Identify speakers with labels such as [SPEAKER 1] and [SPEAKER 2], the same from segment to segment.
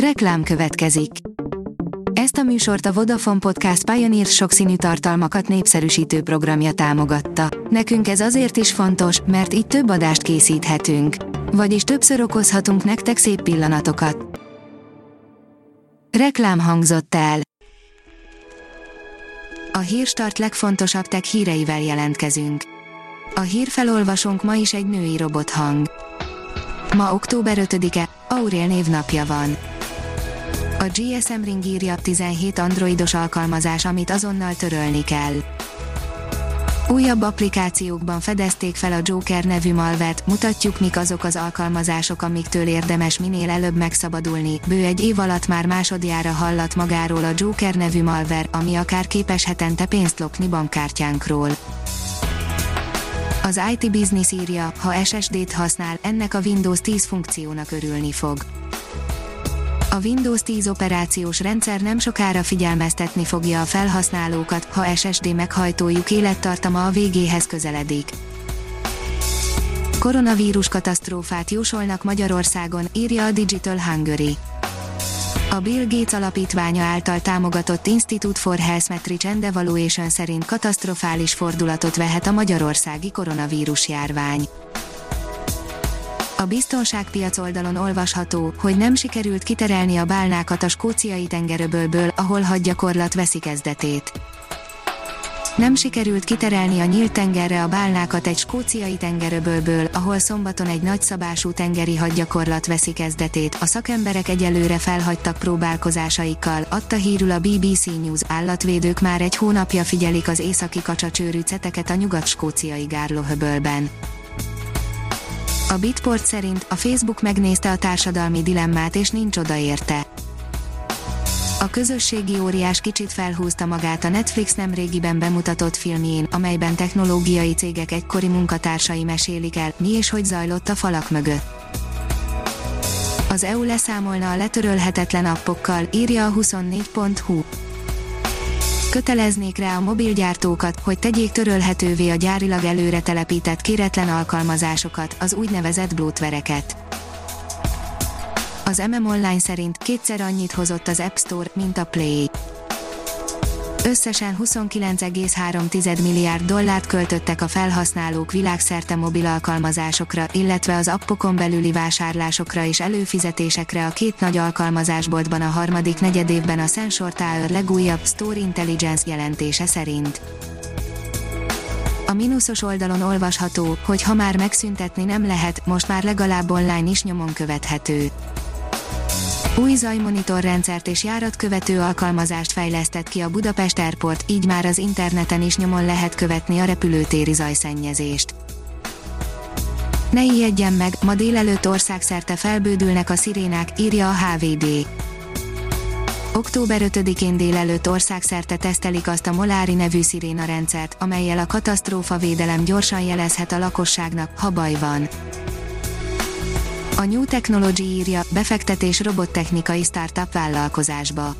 [SPEAKER 1] Reklám következik. Ezt a műsort a Vodafone Podcast Pioneer sokszínű tartalmakat népszerűsítő programja támogatta. Nekünk ez azért is fontos, mert így több adást készíthetünk. Vagyis többször okozhatunk nektek szép pillanatokat. Reklám hangzott el. A hírstart legfontosabb tech híreivel jelentkezünk. A hírfelolvasónk ma is egy női robothang. Ma október 5-e, Aurél névnapja van. A GSM Ring írja 17 androidos alkalmazás, amit azonnal törölni kell. Újabb applikációkban fedezték fel a Joker nevű malvert, mutatjuk mik azok az alkalmazások, amiktől érdemes minél előbb megszabadulni. Bő egy év alatt már másodjára hallat magáról a Joker nevű malver, ami akár képes hetente pénzt lopni bankkártyánkról. Az IT Business írja, ha SSD-t használ, ennek a Windows 10 funkciónak örülni fog. A Windows 10 operációs rendszer nem sokára figyelmeztetni fogja a felhasználókat, ha SSD meghajtójuk élettartama a végéhez közeledik. Koronavírus katasztrófát jósolnak Magyarországon, írja a Digital Hungary. A Bill Gates alapítványa által támogatott Institute for Health Metrics and Evaluation szerint katasztrofális fordulatot vehet a magyarországi koronavírus járvány. Biztonságpiac oldalon olvasható, hogy nem sikerült kiterelni a bálnákat a skóciai tengeröbölből, ahol hadgyakorlat veszi kezdetét. Nem sikerült kiterelni a nyílt tengerre a bálnákat egy skóciai tengeröbölből, ahol szombaton egy nagyszabású tengeri hadgyakorlat veszi kezdetét. A szakemberek egyelőre felhagytak próbálkozásaikkal, adta hírül a BBC News. Állatvédők már egy hónapja figyelik az északi kacsacsőrű ceteket a nyugat-skóciai gárlóhöbölben. A Bitport szerint a Facebook megnézte a társadalmi dilemmát és nincs oda érte. A közösségi óriás kicsit felhúzta magát a Netflix nemrégiben bemutatott filmjén, amelyben technológiai cégek egykori munkatársai mesélik el, mi és hogy zajlott a falak mögött. Az EU leszámolna a letörölhetetlen appokkal, írja a 24.hu köteleznék rá a mobilgyártókat, hogy tegyék törölhetővé a gyárilag előre telepített kéretlen alkalmazásokat, az úgynevezett bloatvereket. Az MM Online szerint kétszer annyit hozott az App Store, mint a Play. Összesen 29,3 milliárd dollárt költöttek a felhasználók világszerte mobil alkalmazásokra, illetve az appokon belüli vásárlásokra és előfizetésekre a két nagy alkalmazásboltban a harmadik negyedévben a Sensor Tower legújabb Store Intelligence jelentése szerint. A mínuszos oldalon olvasható, hogy ha már megszüntetni nem lehet, most már legalább online is nyomon követhető. Új zajmonitor rendszert és járatkövető alkalmazást fejlesztett ki a Budapest Airport, így már az interneten is nyomon lehet követni a repülőtéri zajszennyezést. Ne ijedjen meg, ma délelőtt országszerte felbődülnek a szirénák, írja a HVD. Október 5-én délelőtt országszerte tesztelik azt a Molári nevű sziréna rendszert, amelyel a katasztrófa védelem gyorsan jelezhet a lakosságnak, ha baj van. A New Technology írja, befektetés robottechnikai startup vállalkozásba.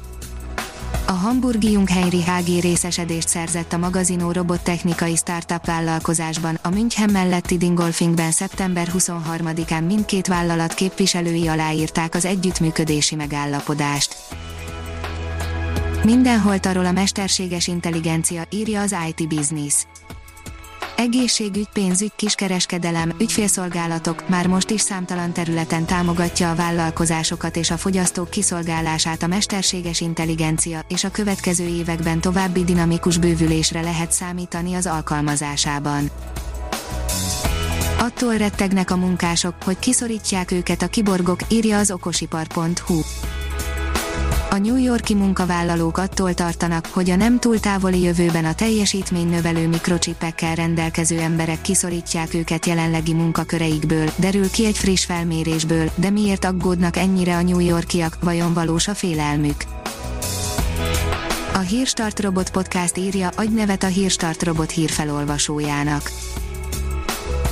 [SPEAKER 1] A hamburgi Jungheinrich HG részesedést szerzett a magazinó robottechnikai startup vállalkozásban, a München melletti Dingolfingben szeptember 23-án mindkét vállalat képviselői aláírták az együttműködési megállapodást. Mindenhol tarol a mesterséges intelligencia, írja az IT Business Egészségügy, pénzügy, kiskereskedelem, ügyfélszolgálatok már most is számtalan területen támogatja a vállalkozásokat és a fogyasztók kiszolgálását a mesterséges intelligencia, és a következő években további dinamikus bővülésre lehet számítani az alkalmazásában. Attól rettegnek a munkások, hogy kiszorítják őket a kiborgok, írja az okosipar.hu. A New Yorki munkavállalók attól tartanak, hogy a nem túl távoli jövőben a teljesítménynövelő mikrocsipekkel rendelkező emberek kiszorítják őket jelenlegi munkaköreikből, derül ki egy friss felmérésből, de miért aggódnak ennyire a New Yorkiak, vajon valós a félelmük? A Hírstart Robot Podcast írja, adj nevet a Hírstart Robot hírfelolvasójának.